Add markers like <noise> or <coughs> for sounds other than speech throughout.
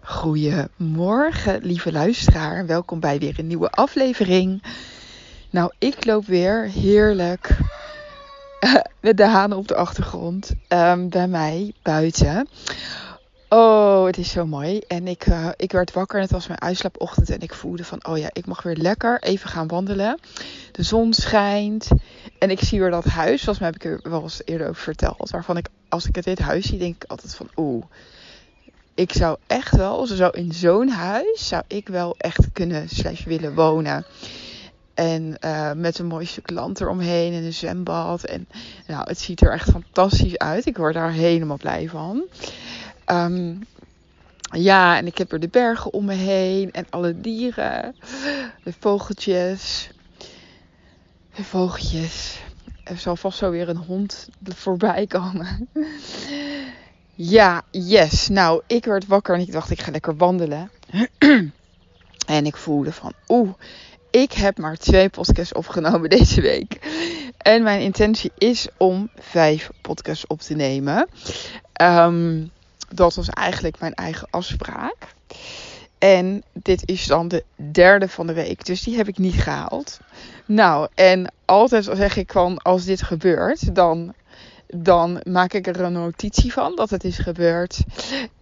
Goedemorgen, lieve luisteraar. Welkom bij weer een nieuwe aflevering. Nou, ik loop weer heerlijk met de hanen op de achtergrond um, bij mij buiten. Oh, het is zo mooi. En ik, uh, ik werd wakker. Het was mijn uitslaapochtend. En ik voelde van, oh ja, ik mag weer lekker even gaan wandelen. De zon schijnt. En ik zie weer dat huis. Volgens mij heb ik er wel eens eerder over verteld. Waarvan ik, als ik dit huis zie, denk ik altijd van, oeh. Ik zou echt wel, zo in zo'n huis, zou ik wel echt kunnen willen wonen. En uh, met een mooi stuk land eromheen en een zwembad. En nou, het ziet er echt fantastisch uit. Ik word daar helemaal blij van. Um, ja, en ik heb er de bergen om me heen en alle dieren, de vogeltjes, de vogeltjes. Er zal vast zo weer een hond voorbij komen. Ja, yes. Nou, ik werd wakker en ik dacht, ik ga lekker wandelen. en ik voelde van, oeh, ik heb maar twee podcasts opgenomen <laughs> deze week. En mijn intentie is om vijf podcasts op te nemen. Um, dat was eigenlijk mijn eigen afspraak. En dit is dan de derde van de week. Dus die heb ik niet gehaald. Nou, en altijd zeg ik van als dit gebeurt, dan, dan maak ik er een notitie van dat het is gebeurd.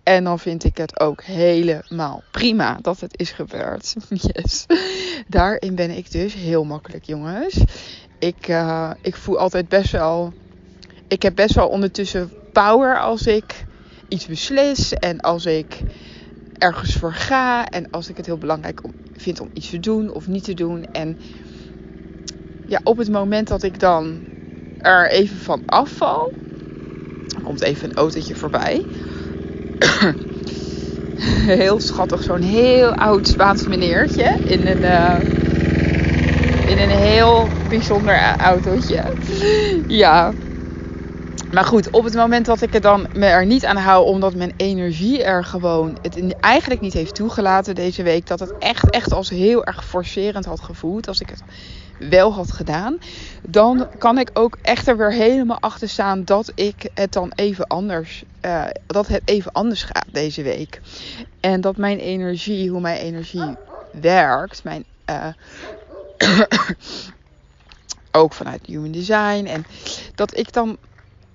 En dan vind ik het ook helemaal prima dat het is gebeurd. <laughs> Yes. Daarin ben ik dus heel makkelijk, jongens. Ik, uh, ik voel altijd best wel. Ik heb best wel ondertussen power als ik iets beslis en als ik ergens voor ga en als ik het heel belangrijk vind om iets te doen of niet te doen. En ja, op het moment dat ik dan er even van afval, komt even een autootje voorbij. <coughs> heel schattig, zo'n heel oud Spaans meneertje in een, uh, in een heel bijzonder autootje. <laughs> Ja, maar goed, op het moment dat ik er dan me er niet aan hou, omdat mijn energie er gewoon het eigenlijk niet heeft toegelaten deze week, dat het echt, echt als heel erg forcerend had gevoeld, als ik het wel had gedaan, dan kan ik ook echt er weer helemaal achter staan dat ik het dan even anders, uh, dat het even anders gaat deze week. En dat mijn energie, hoe mijn energie werkt, mijn. Uh, <coughs> ook vanuit human design. En dat ik dan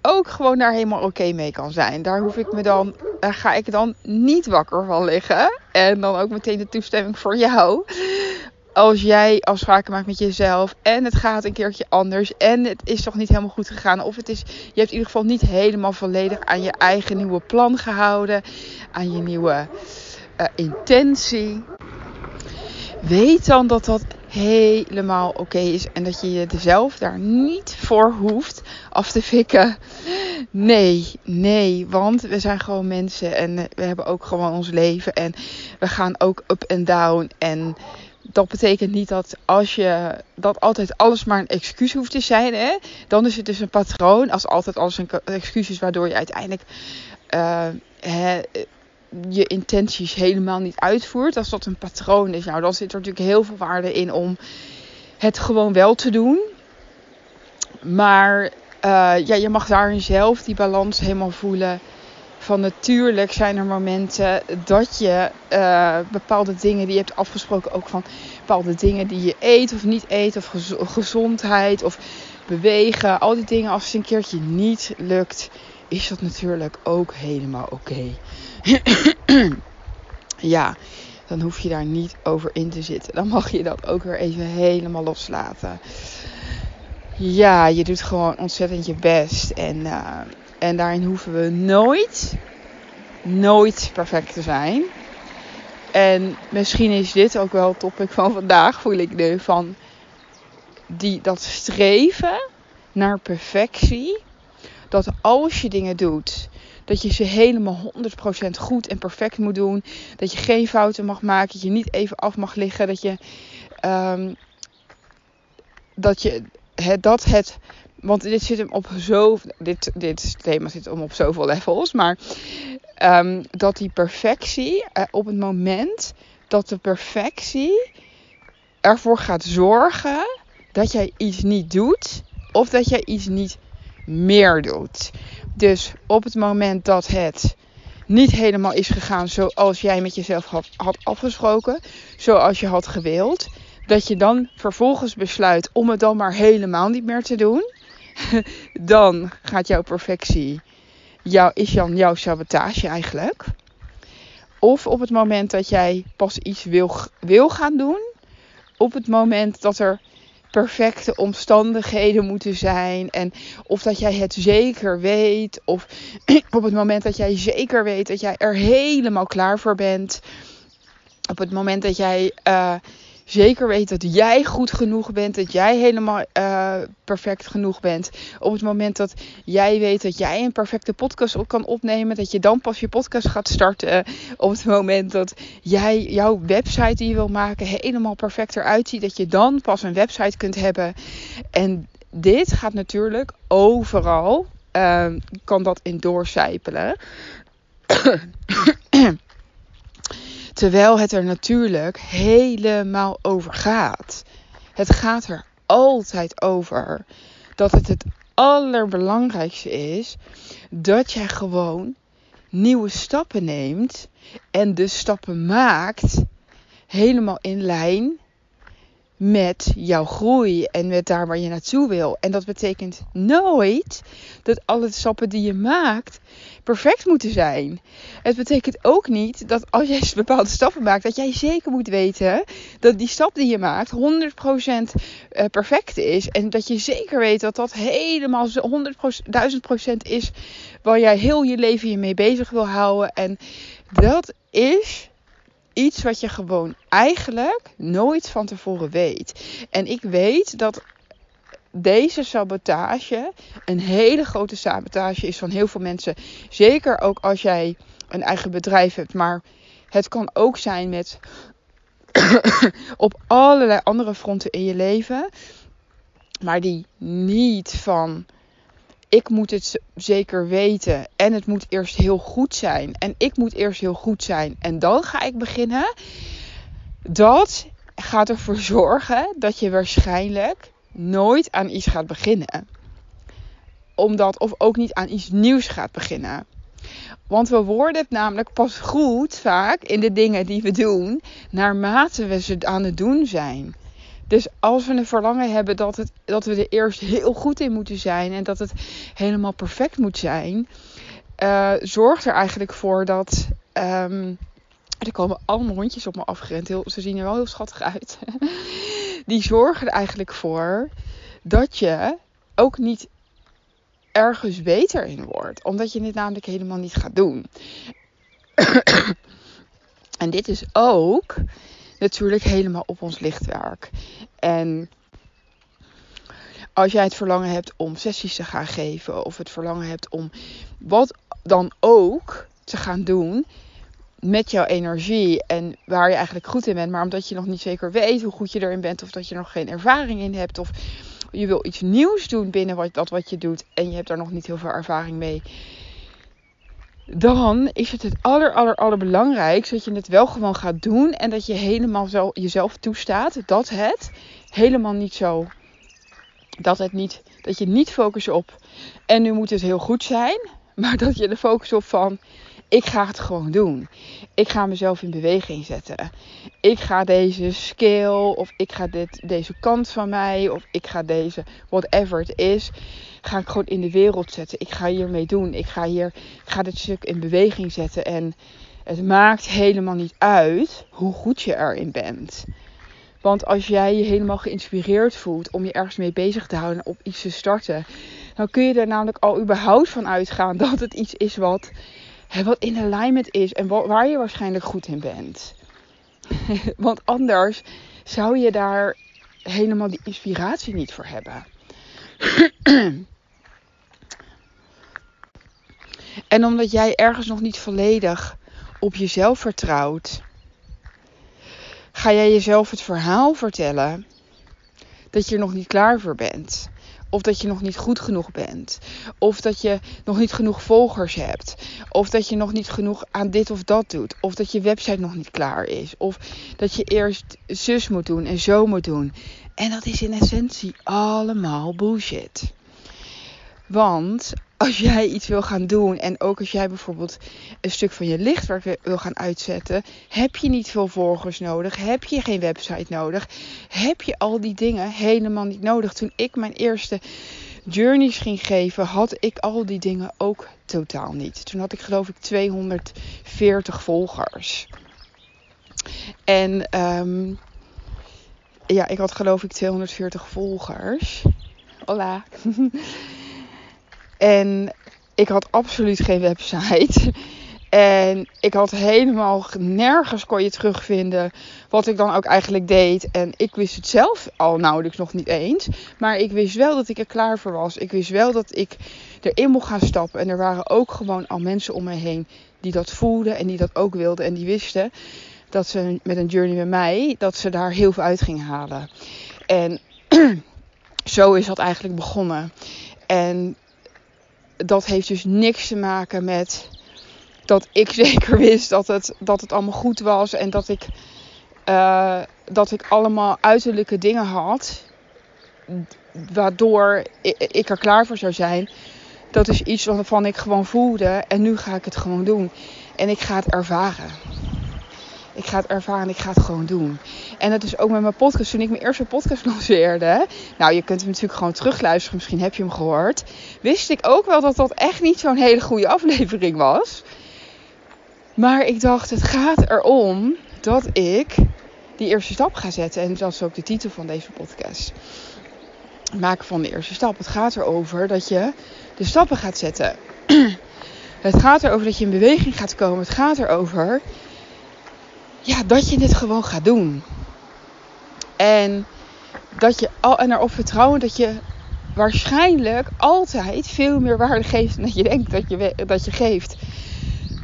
ook gewoon daar helemaal oké mee kan zijn. Daar hoef ik me dan, daar ga ik dan niet wakker van liggen. En dan ook meteen de toestemming voor jou. Als jij afspraken maakt met jezelf en het gaat een keertje anders en het is toch niet helemaal goed gegaan. Of het is, je hebt in ieder geval niet helemaal volledig aan je eigen nieuwe plan gehouden. Aan je nieuwe uh, intentie. Weet dan dat dat helemaal oké is. En dat je jezelf daar niet voor hoeft af te fikken. Nee, nee. Want we zijn gewoon mensen. En we hebben ook gewoon ons leven. En we gaan ook up en down. En dat betekent niet dat als je dat altijd alles maar een excuus hoeft te zijn. Hè? Dan is het dus een patroon. Als altijd alles een excuus is waardoor je uiteindelijk uh, hè, je intenties helemaal niet uitvoert, als dat een patroon is, nou dan zit er natuurlijk heel veel waarde in om het gewoon wel te doen. Maar uh, ja, je mag daarin zelf die balans helemaal voelen. Van natuurlijk zijn er momenten dat je uh, bepaalde dingen die je hebt afgesproken, ook van bepaalde dingen die je eet of niet eet, of gez gezondheid of bewegen, al die dingen, als het een keertje niet lukt, is dat natuurlijk ook helemaal oké. <coughs> ja, dan hoef je daar niet over in te zitten. Dan mag je dat ook weer even helemaal loslaten. Ja, je doet gewoon ontzettend je best. En, uh, en daarin hoeven we nooit, nooit perfect te zijn. En misschien is dit ook wel het topic van vandaag, voel ik nu. Van die, dat streven naar perfectie dat als je dingen doet, dat je ze helemaal 100% goed en perfect moet doen. Dat je geen fouten mag maken, dat je niet even af mag liggen, dat je, um, dat je het, dat het want dit zit hem op zo. Dit, dit thema zit hem op zoveel levels. Maar um, dat die perfectie. Uh, op het moment dat de perfectie ervoor gaat zorgen dat jij iets niet doet. Of dat jij iets niet meer doet. Dus op het moment dat het niet helemaal is gegaan zoals jij met jezelf had, had afgesproken. Zoals je had gewild. Dat je dan vervolgens besluit om het dan maar helemaal niet meer te doen. <laughs> dan gaat jouw perfectie, jou, is dan jouw sabotage eigenlijk. Of op het moment dat jij pas iets wil, wil gaan doen, op het moment dat er perfecte omstandigheden moeten zijn. En of dat jij het zeker weet. Of <clears throat> op het moment dat jij zeker weet dat jij er helemaal klaar voor bent. Op het moment dat jij uh, zeker weet dat jij goed genoeg bent, dat jij helemaal uh, perfect genoeg bent. Op het moment dat jij weet dat jij een perfecte podcast op kan opnemen, dat je dan pas je podcast gaat starten. Op het moment dat jij jouw website die je wil maken helemaal perfect eruit ziet, dat je dan pas een website kunt hebben. En dit gaat natuurlijk overal, uh, kan dat in doorcijpelen. <coughs> Terwijl het er natuurlijk helemaal over gaat. Het gaat er altijd over dat het het allerbelangrijkste is dat jij gewoon nieuwe stappen neemt en de stappen maakt helemaal in lijn met jouw groei en met daar waar je naartoe wil. En dat betekent nooit dat alle stappen die je maakt perfect moeten zijn. Het betekent ook niet dat als jij <laughs> bepaalde stappen maakt, dat jij zeker moet weten dat die stap die je maakt 100% eh, perfect is. En dat je zeker weet dat dat helemaal 100%, 1000% is waar jij heel je leven je mee bezig wil houden. En dat is iets wat je gewoon eigenlijk nooit van tevoren weet. En ik weet dat deze sabotage een hele grote sabotage is van heel veel mensen. Zeker ook als jij een eigen bedrijf hebt. Maar het kan ook zijn met <coughs> op allerlei andere fronten in je leven. Maar die niet van ik moet het zeker weten en het moet eerst heel goed zijn en ik moet eerst heel goed zijn en dan ga ik beginnen. Dat gaat ervoor <laughs> zorgen dat je waarschijnlijk nooit aan iets gaat beginnen. Omdat, of ook niet aan iets nieuws gaat beginnen. Want we worden het namelijk pas goed vaak in de dingen die we doen, naarmate we ze aan het doen zijn. Dus als we een verlangen hebben dat, het, dat we er eerst heel goed in moeten zijn en dat het helemaal perfect moet zijn, uh, zorgt er eigenlijk voor dat. Um, er komen allemaal hondjes op me afgerend. Heel, ze zien er wel heel schattig uit. <laughs> Die zorgen er eigenlijk voor dat je ook niet ergens beter in wordt. Omdat je dit namelijk helemaal niet gaat doen. <coughs> en dit is ook natuurlijk helemaal op ons lichtwerk. En als jij het verlangen hebt om sessies te gaan geven, of het verlangen hebt om wat dan ook te gaan doen met jouw energie en waar je eigenlijk goed in bent, maar omdat je nog niet zeker weet hoe goed je erin bent, of dat je nog geen ervaring in hebt, of je wil iets nieuws doen binnen wat, dat wat je doet en je hebt daar nog niet heel veel ervaring mee dan is het het aller, aller, allerbelangrijkste dat je het wel gewoon gaat doen. En dat je helemaal zo jezelf toestaat dat het helemaal niet zo. Dat, het niet, dat je niet focust op. En nu moet het heel goed zijn. <laughs> Maar dat je de focus op van ik ga het gewoon doen. Ik ga mezelf in beweging zetten. Ik ga deze skill of ik ga dit, deze kant van mij of ik ga deze whatever het is, ga ik gewoon in de wereld zetten. Ik ga hiermee doen. Ik ga hier, ga dit stuk in beweging zetten en het maakt helemaal niet uit hoe goed je erin bent. Want als jij je helemaal geïnspireerd voelt om je ergens mee bezig te houden en op iets te starten, dan kun je er namelijk al überhaupt van uitgaan <laughs> dat het iets is wat wat in alignment is en waar je waarschijnlijk goed in bent. <laughs> Want anders zou je daar helemaal die inspiratie niet voor hebben. <clears throat> En omdat jij ergens nog niet volledig op jezelf vertrouwt, ga jij jezelf het verhaal vertellen dat je er nog niet klaar voor bent. Of dat je nog niet goed genoeg bent. Of dat je nog niet genoeg volgers hebt. Of dat je nog niet genoeg aan dit of dat doet. Of dat je website nog niet klaar is. Of dat je eerst zus moet doen en zo moet doen. En dat is in essentie allemaal bullshit. Want als jij iets wil gaan doen en ook als jij bijvoorbeeld een stuk van je lichtwerk wil gaan uitzetten, heb je niet veel volgers nodig, heb je geen website nodig, heb je al die dingen helemaal niet nodig. Toen ik mijn eerste journeys ging geven, had ik al die dingen ook totaal niet. Toen had ik geloof ik 240 volgers. En um, ja, ik had geloof ik 240 volgers. Hola. <laughs> En ik had absoluut geen website. <laughs> En ik had helemaal nergens kon je terugvinden wat ik dan ook eigenlijk deed. En ik wist het zelf al nauwelijks nog niet eens. Maar ik wist wel dat ik er klaar voor was. Ik wist wel dat ik erin mocht gaan stappen. En er waren ook gewoon al mensen om me heen die dat voelden en die dat ook wilden. En die wisten dat ze met een journey met mij, dat ze daar heel veel uit gingen halen. En <clears throat> zo is dat eigenlijk begonnen. En dat heeft dus niks te maken met dat ik <laughs> zeker wist dat het, dat het allemaal goed was. En dat ik, uh, dat ik allemaal uiterlijke dingen had. Waardoor ik er klaar voor zou zijn. Dat is iets waarvan ik gewoon voelde. En nu ga ik het gewoon doen. En ik ga het ervaren. Ik ga het ervaren, ik ga het gewoon doen. En dat is ook met mijn podcast. Toen ik mijn eerste podcast <laughs> lanceerde. Nou, je kunt hem natuurlijk gewoon terugluisteren. Misschien heb je hem gehoord. Wist ik ook wel dat dat echt niet zo'n hele goede aflevering was. Maar ik dacht, het gaat erom dat ik die eerste stap ga zetten. En dat is ook de titel van deze podcast. Maken van de eerste stap. Het gaat erover dat je de stappen gaat zetten. <clears throat> Het gaat erover dat je in beweging gaat komen. Het gaat erover ja, dat je dit gewoon gaat doen. En dat je al en erop vertrouwen dat je waarschijnlijk altijd veel meer waarde geeft dan je denkt dat je, dat je geeft.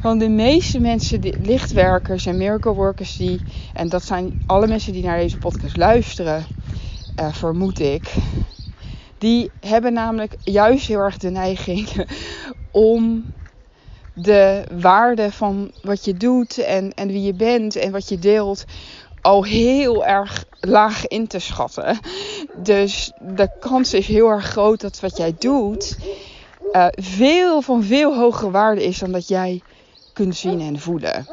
Want de meeste mensen, die lichtwerkers en miracle workers, die, en dat zijn alle mensen die naar deze podcast luisteren, uh, vermoed ik, die hebben namelijk juist heel erg de neiging <laughs> om de waarde van wat je doet en, en wie je bent en wat je deelt al heel erg laag in te schatten. Dus de kans is heel erg groot dat wat jij doet uh, veel van veel hogere waarde is dan dat jij kunt zien en voelen.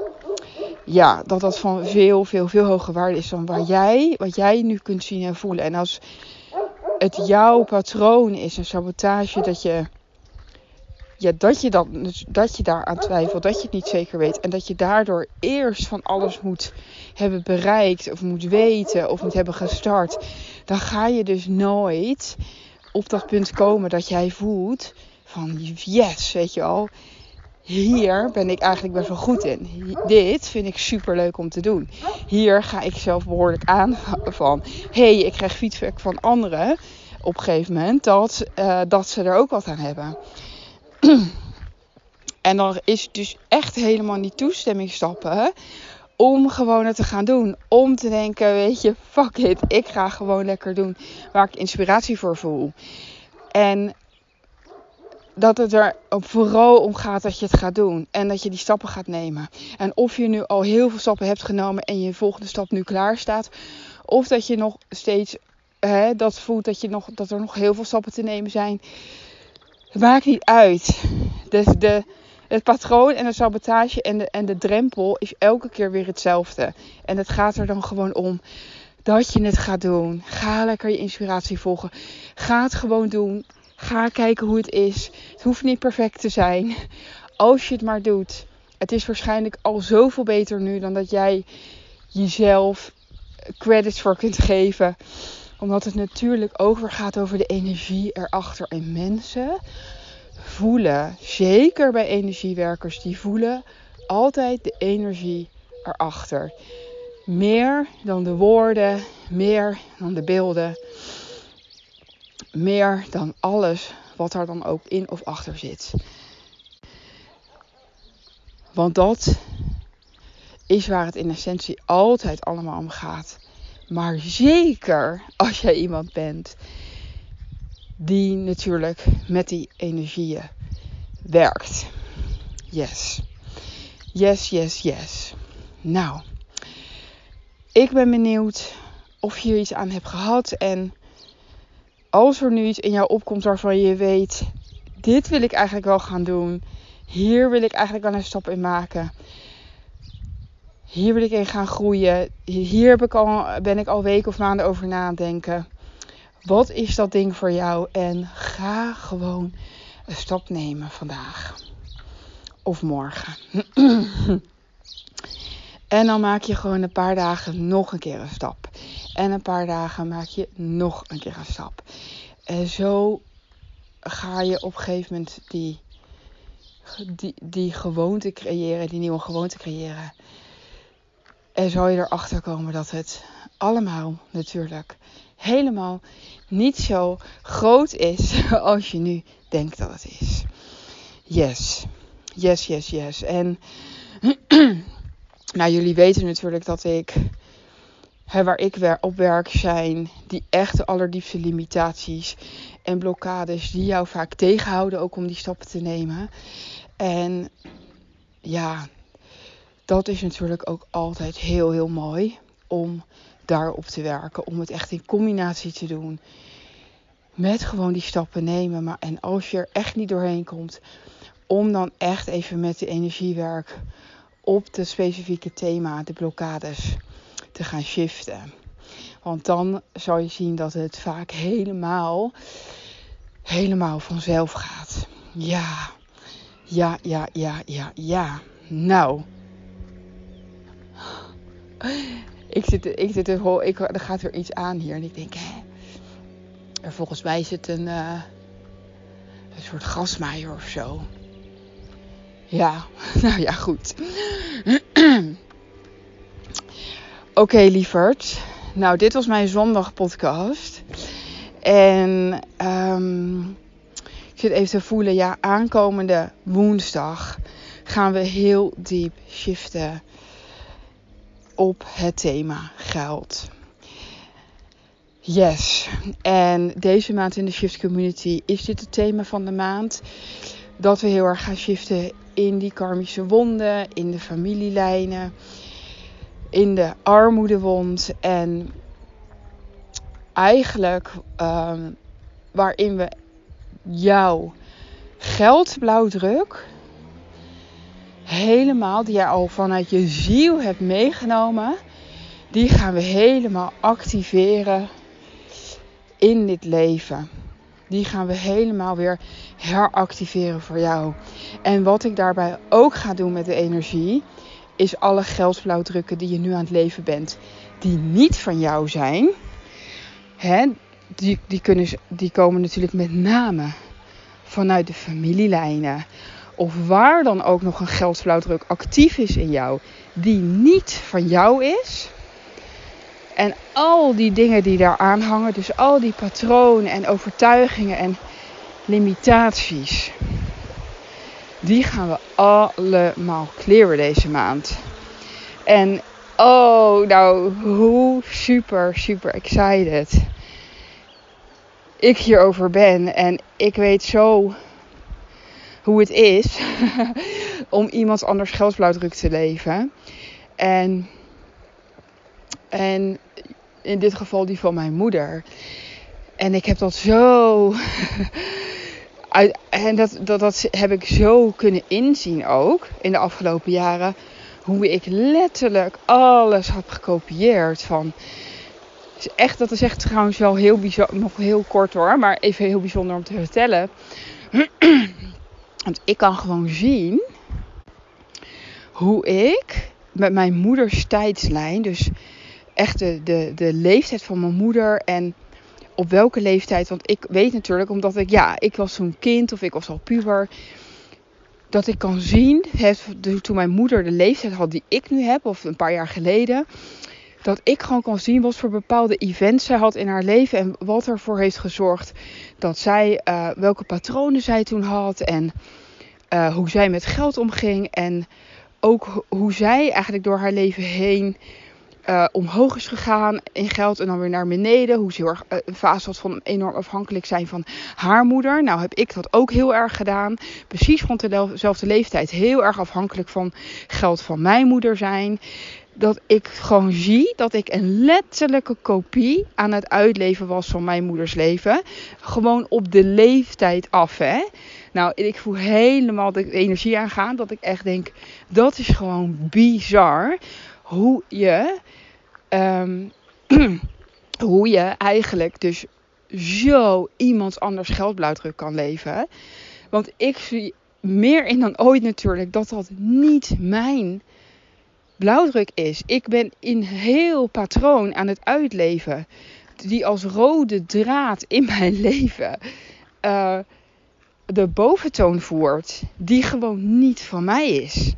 Ja, dat dat van veel, veel, veel hogere waarde is dan waar jij, wat jij nu kunt zien en voelen. En als het jouw patroon is, een sabotage, dat je ja, dat, je dan, dus dat je daar aan twijfelt, dat je het niet zeker weet. En dat je daardoor eerst van alles moet hebben bereikt, of moet weten, of moet hebben gestart. Dan ga je dus nooit op dat punt komen dat jij voelt van yes, weet je al. Hier ben ik eigenlijk best wel goed in. Dit vind ik super leuk om te doen. Hier ga ik zelf behoorlijk aan van. hey, ik krijg feedback van anderen op een gegeven moment dat, uh, dat ze er ook wat aan hebben. En dan is het dus echt helemaal niet toestemming stappen om gewoon het te gaan doen. Om te denken, weet je, fuck it, ik ga gewoon lekker doen waar ik inspiratie voor voel. En dat het er vooral om gaat dat je het gaat doen. En dat je die stappen gaat nemen. En of je nu al heel veel stappen hebt genomen en je volgende stap nu klaar staat. Of dat je nog steeds hè, dat voelt dat, je nog, dat er nog heel veel stappen te nemen zijn. Maakt niet uit. Dus de, het patroon en de sabotage en de, en de drempel is elke keer weer hetzelfde. En het gaat er dan gewoon om dat je het gaat doen. Ga lekker je inspiratie volgen. Ga het gewoon doen. Ga kijken hoe het is. Het hoeft niet perfect te zijn. Als je het maar doet. Het is waarschijnlijk al zoveel beter nu dan dat jij jezelf credits voor kunt geven omdat het natuurlijk overgaat over de energie erachter. En mensen voelen, zeker bij energiewerkers, die voelen altijd de energie erachter. Meer dan de woorden, meer dan de beelden, meer dan alles wat er dan ook in of achter zit. Want dat is waar het in essentie altijd allemaal om gaat. Maar zeker als jij iemand bent die natuurlijk met die energieën werkt. Yes. Yes, yes, yes. Nou, ik ben benieuwd of je hier iets aan hebt gehad. En als er nu iets in jou opkomt waarvan je weet, dit wil ik eigenlijk wel gaan doen. Hier wil ik eigenlijk wel een stap in maken. Hier wil ik in gaan groeien. Hier heb ik al, ben ik al weken of maanden over nadenken. Wat is dat ding voor jou? En ga gewoon een stap nemen vandaag. Of morgen. <clears throat> en dan maak je gewoon een paar dagen nog een keer een stap. En een paar dagen maak je nog een keer een stap. En zo ga je op een gegeven moment die, die, die gewoonte creëren, die nieuwe gewoonte creëren. En zal je erachter komen dat het allemaal natuurlijk helemaal niet zo groot is <laughs> als je nu denkt dat het is. Yes, yes, yes, yes. En <clears throat> nou, jullie weten natuurlijk dat ik, hè, waar ik op werk zijn, die echte allerdiepste limitaties en blokkades die jou vaak tegenhouden ook om die stappen te nemen. En ja, dat is natuurlijk ook altijd heel, heel mooi om daarop te werken. Om het echt in combinatie te doen. Met gewoon die stappen nemen. Maar, en als je er echt niet doorheen komt, om dan echt even met de energiewerk op de specifieke thema, de blokkades, te gaan shiften. Want dan zal je zien dat het vaak helemaal, helemaal vanzelf gaat. Ja, ja, ja, ja, ja, ja. Nou. Ik zit, ik zit er, ik, er gaat er iets aan hier. En ik denk, hè. Volgens mij zit een, uh, een soort gasmaaier of zo. Ja, <laughs> nou ja, goed. <clears throat> Oké, okay, lieverd. Nou, dit was mijn zondag podcast. En um, ik zit even te voelen, ja, aankomende woensdag gaan we heel diep shiften op het thema geld. Yes, en deze maand in de Shift Community is dit het thema van de maand. Dat we heel erg gaan shiften in die karmische wonden, in de familielijnen, in de armoedewond. En eigenlijk um, waarin we jouw geldblauwdruk helemaal, die jij al vanuit je ziel hebt meegenomen, die gaan we helemaal activeren in dit leven. Die gaan we helemaal weer heractiveren voor jou. En wat ik daarbij ook ga doen met de energie, is alle geldsblauwdrukken die je nu aan het leven bent, die niet van jou zijn. Hè, die, die, kunnen, die komen natuurlijk met name vanuit de familielijnen of waar dan ook nog een geldsblauwdruk actief is in jou, die niet van jou is. En al die dingen die daar aan hangen, dus al die patronen en overtuigingen en limitaties, die gaan we allemaal clearen deze maand. En oh, nou, hoe super, super excited ik hierover ben. En ik weet zo hoe het is <laughs> om iemands anders geldsblauwdruk te leven. En, en in dit geval die van mijn moeder. En ik heb dat zo. <laughs> en dat, dat, dat heb ik zo kunnen inzien ook in de afgelopen jaren. Hoe ik letterlijk alles had gekopieerd van. Echt, dat is echt trouwens wel heel bijzonder, nog heel kort hoor, maar even heel bijzonder om te vertellen. <clears throat> Want ik kan gewoon zien hoe ik met mijn moeders tijdslijn, dus echt de, de, de leeftijd van mijn moeder en op welke leeftijd. Want ik weet natuurlijk, omdat ik, ja, ik was zo'n kind of ik was al puber. Dat ik kan zien, toen mijn moeder de leeftijd had die ik nu heb, of een paar jaar geleden. Dat ik gewoon kan zien wat voor bepaalde events zij had in haar leven. En wat ervoor heeft gezorgd dat zij, uh, welke patronen zij toen had. En uh, hoe zij met geld omging. En ook hoe zij eigenlijk door haar leven heen uh, omhoog is gegaan in geld en dan weer naar beneden. Hoe ze heel erg een fase had van enorm afhankelijk zijn van haar moeder. Nou heb ik dat ook heel erg gedaan. Precies rond dezelfde leeftijd. Heel erg afhankelijk van geld van mijn moeder zijn. Dat ik gewoon zie dat ik een letterlijke kopie aan het uitleven was van mijn moeders leven. Gewoon op de leeftijd af, hè. Nou, ik voel helemaal de energie aangaan. Dat ik echt denk, dat is gewoon bizar. Hoe je Um, <clears throat> hoe je eigenlijk dus zo iemands anders geldblauwdruk kan leven. Want ik zie meer in dan ooit natuurlijk dat dat niet mijn blauwdruk is. Ik ben in heel patroon aan het uitleven. Die als rode draad in <laughs> mijn leven uh, de boventoon voert. Die gewoon niet van mij is.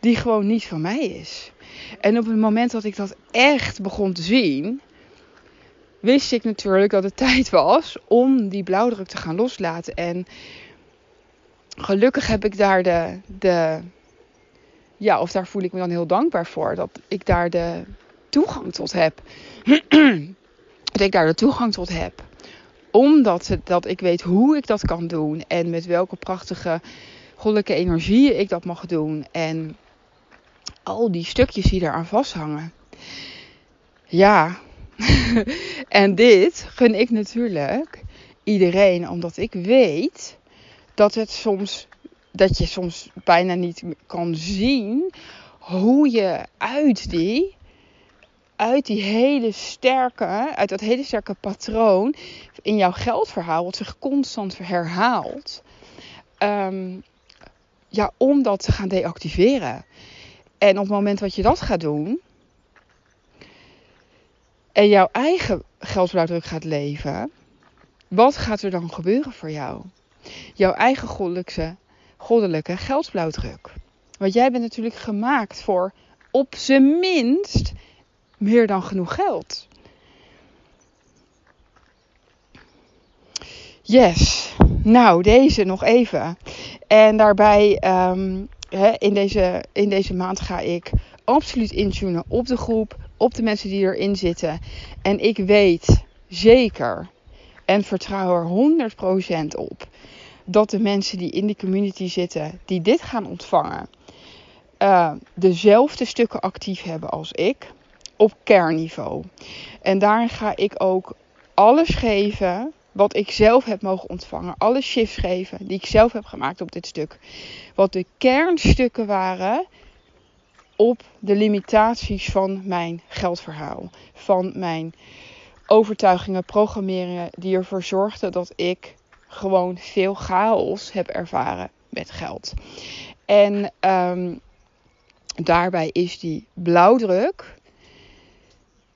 Die gewoon niet van mij is. En op het moment dat ik dat echt begon te zien, wist ik natuurlijk dat het <laughs> tijd was om die blauwdruk te gaan loslaten. En gelukkig heb ik daar de, de ja, of daar voel ik me dan heel dankbaar voor, dat ik daar de toegang tot heb. <clears throat> dat ik daar de toegang tot heb. Omdat dat ik weet hoe ik dat kan doen en met welke prachtige goddelijke energie ik dat mag doen. En al die stukjes die eraan vasthangen. Ja, <laughs> en dit gun ik natuurlijk iedereen, omdat ik weet dat het soms dat je soms bijna niet kan zien hoe je uit die uit die hele sterke, uit dat hele sterke patroon in jouw geldverhaal, wat zich constant herhaalt, um, ja, om dat te gaan deactiveren. En op het moment dat je dat gaat doen. En jouw eigen geldblauwdruk gaat leven. Wat gaat er dan gebeuren voor jou? Jouw eigen goddelijke, goddelijke geldsblauwdruk. Want jij bent natuurlijk gemaakt voor op zijn minst meer dan genoeg geld. Yes. Nou, deze nog even. En daarbij um, in, deze, in deze maand ga ik absoluut intunen op de groep, op de mensen die erin zitten. En ik weet zeker en vertrouw er 100% op dat de mensen die in die community zitten, die dit gaan ontvangen, uh, dezelfde stukken actief hebben als ik op kernniveau. En daarin ga ik ook alles geven wat ik zelf heb mogen ontvangen. Alle shifts geven die ik zelf heb gemaakt op dit stuk. Wat de kernstukken waren op de limitaties van mijn geldverhaal. Van mijn overtuigingen, programmeringen die ervoor zorgden dat ik gewoon veel chaos heb ervaren met geld. En um, daarbij is die blauwdruk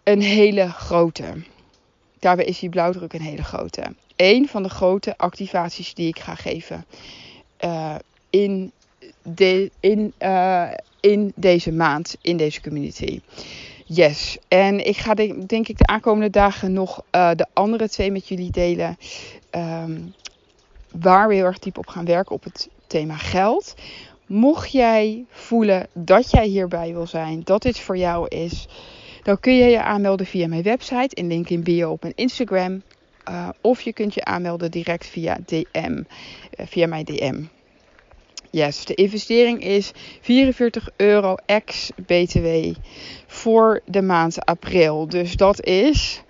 een hele grote. Daarbij is die blauwdruk een hele grote. Een van de grote activaties die ik ga geven uh, in, de, in, uh, in deze maand, in deze community. Yes, en ik ga denk, ik de aankomende dagen nog uh, de andere twee met jullie delen. Um, waar we heel erg diep op gaan werken op het thema geld. Mocht jij voelen dat jij hierbij wil zijn, dat dit voor jou is dan kun je je aanmelden via mijn website in link in bio op mijn Instagram. Uh, of je kunt je aanmelden direct via DM, eh, via mijn DM. Yes, de investering is 44 euro ex BTW voor de maand april. Dus dat is.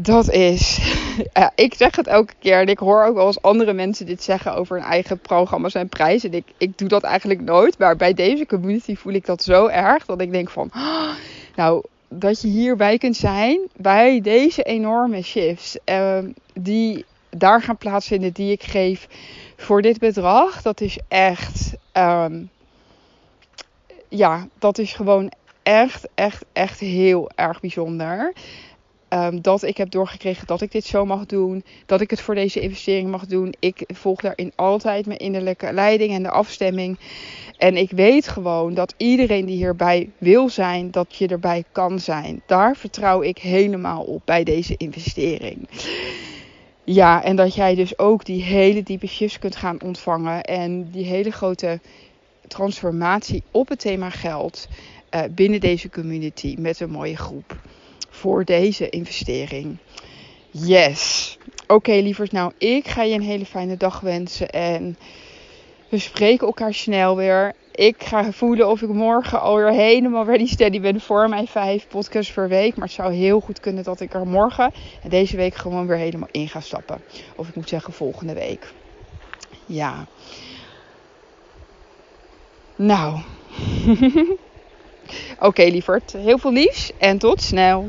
Dat is. <laughs> Ja, ik zeg het elke keer. En ik hoor ook wel eens andere mensen dit zeggen over hun eigen programma's en prijzen. En ik, ik doe dat eigenlijk nooit. Maar bij deze community voel ik dat zo erg. Dat ik denk van. Oh, nou, dat je hierbij kunt zijn bij deze enorme shifts uh, die daar gaan plaatsvinden, die ik geef voor dit bedrag. Dat is echt, um, ja, dat is gewoon echt, echt, echt heel erg bijzonder. Um, dat ik heb doorgekregen dat ik dit zo mag doen. Dat ik het voor deze investering mag doen. Ik volg daarin altijd mijn innerlijke leiding en de afstemming. En ik weet gewoon dat iedereen die hierbij wil zijn, dat je erbij kan zijn. Daar vertrouw ik helemaal op bij deze investering. Ja, en dat jij dus ook die hele diepe shifts kunt gaan ontvangen. En die hele grote transformatie op het thema geld uh, binnen deze community met een mooie groep voor deze investering. Yes. Oké, okay. Nou, ik ga je een hele fijne dag wensen en we spreken elkaar snel weer. Ik ga voelen of ik morgen alweer helemaal ready steady ben voor mijn vijf podcasts per week. Maar het zou heel goed kunnen dat ik er morgen en deze week gewoon weer helemaal in ga stappen. Of ik moet zeggen volgende week. Ja. Nou. <laughs> Oké, lieverd. Heel veel liefs en tot snel.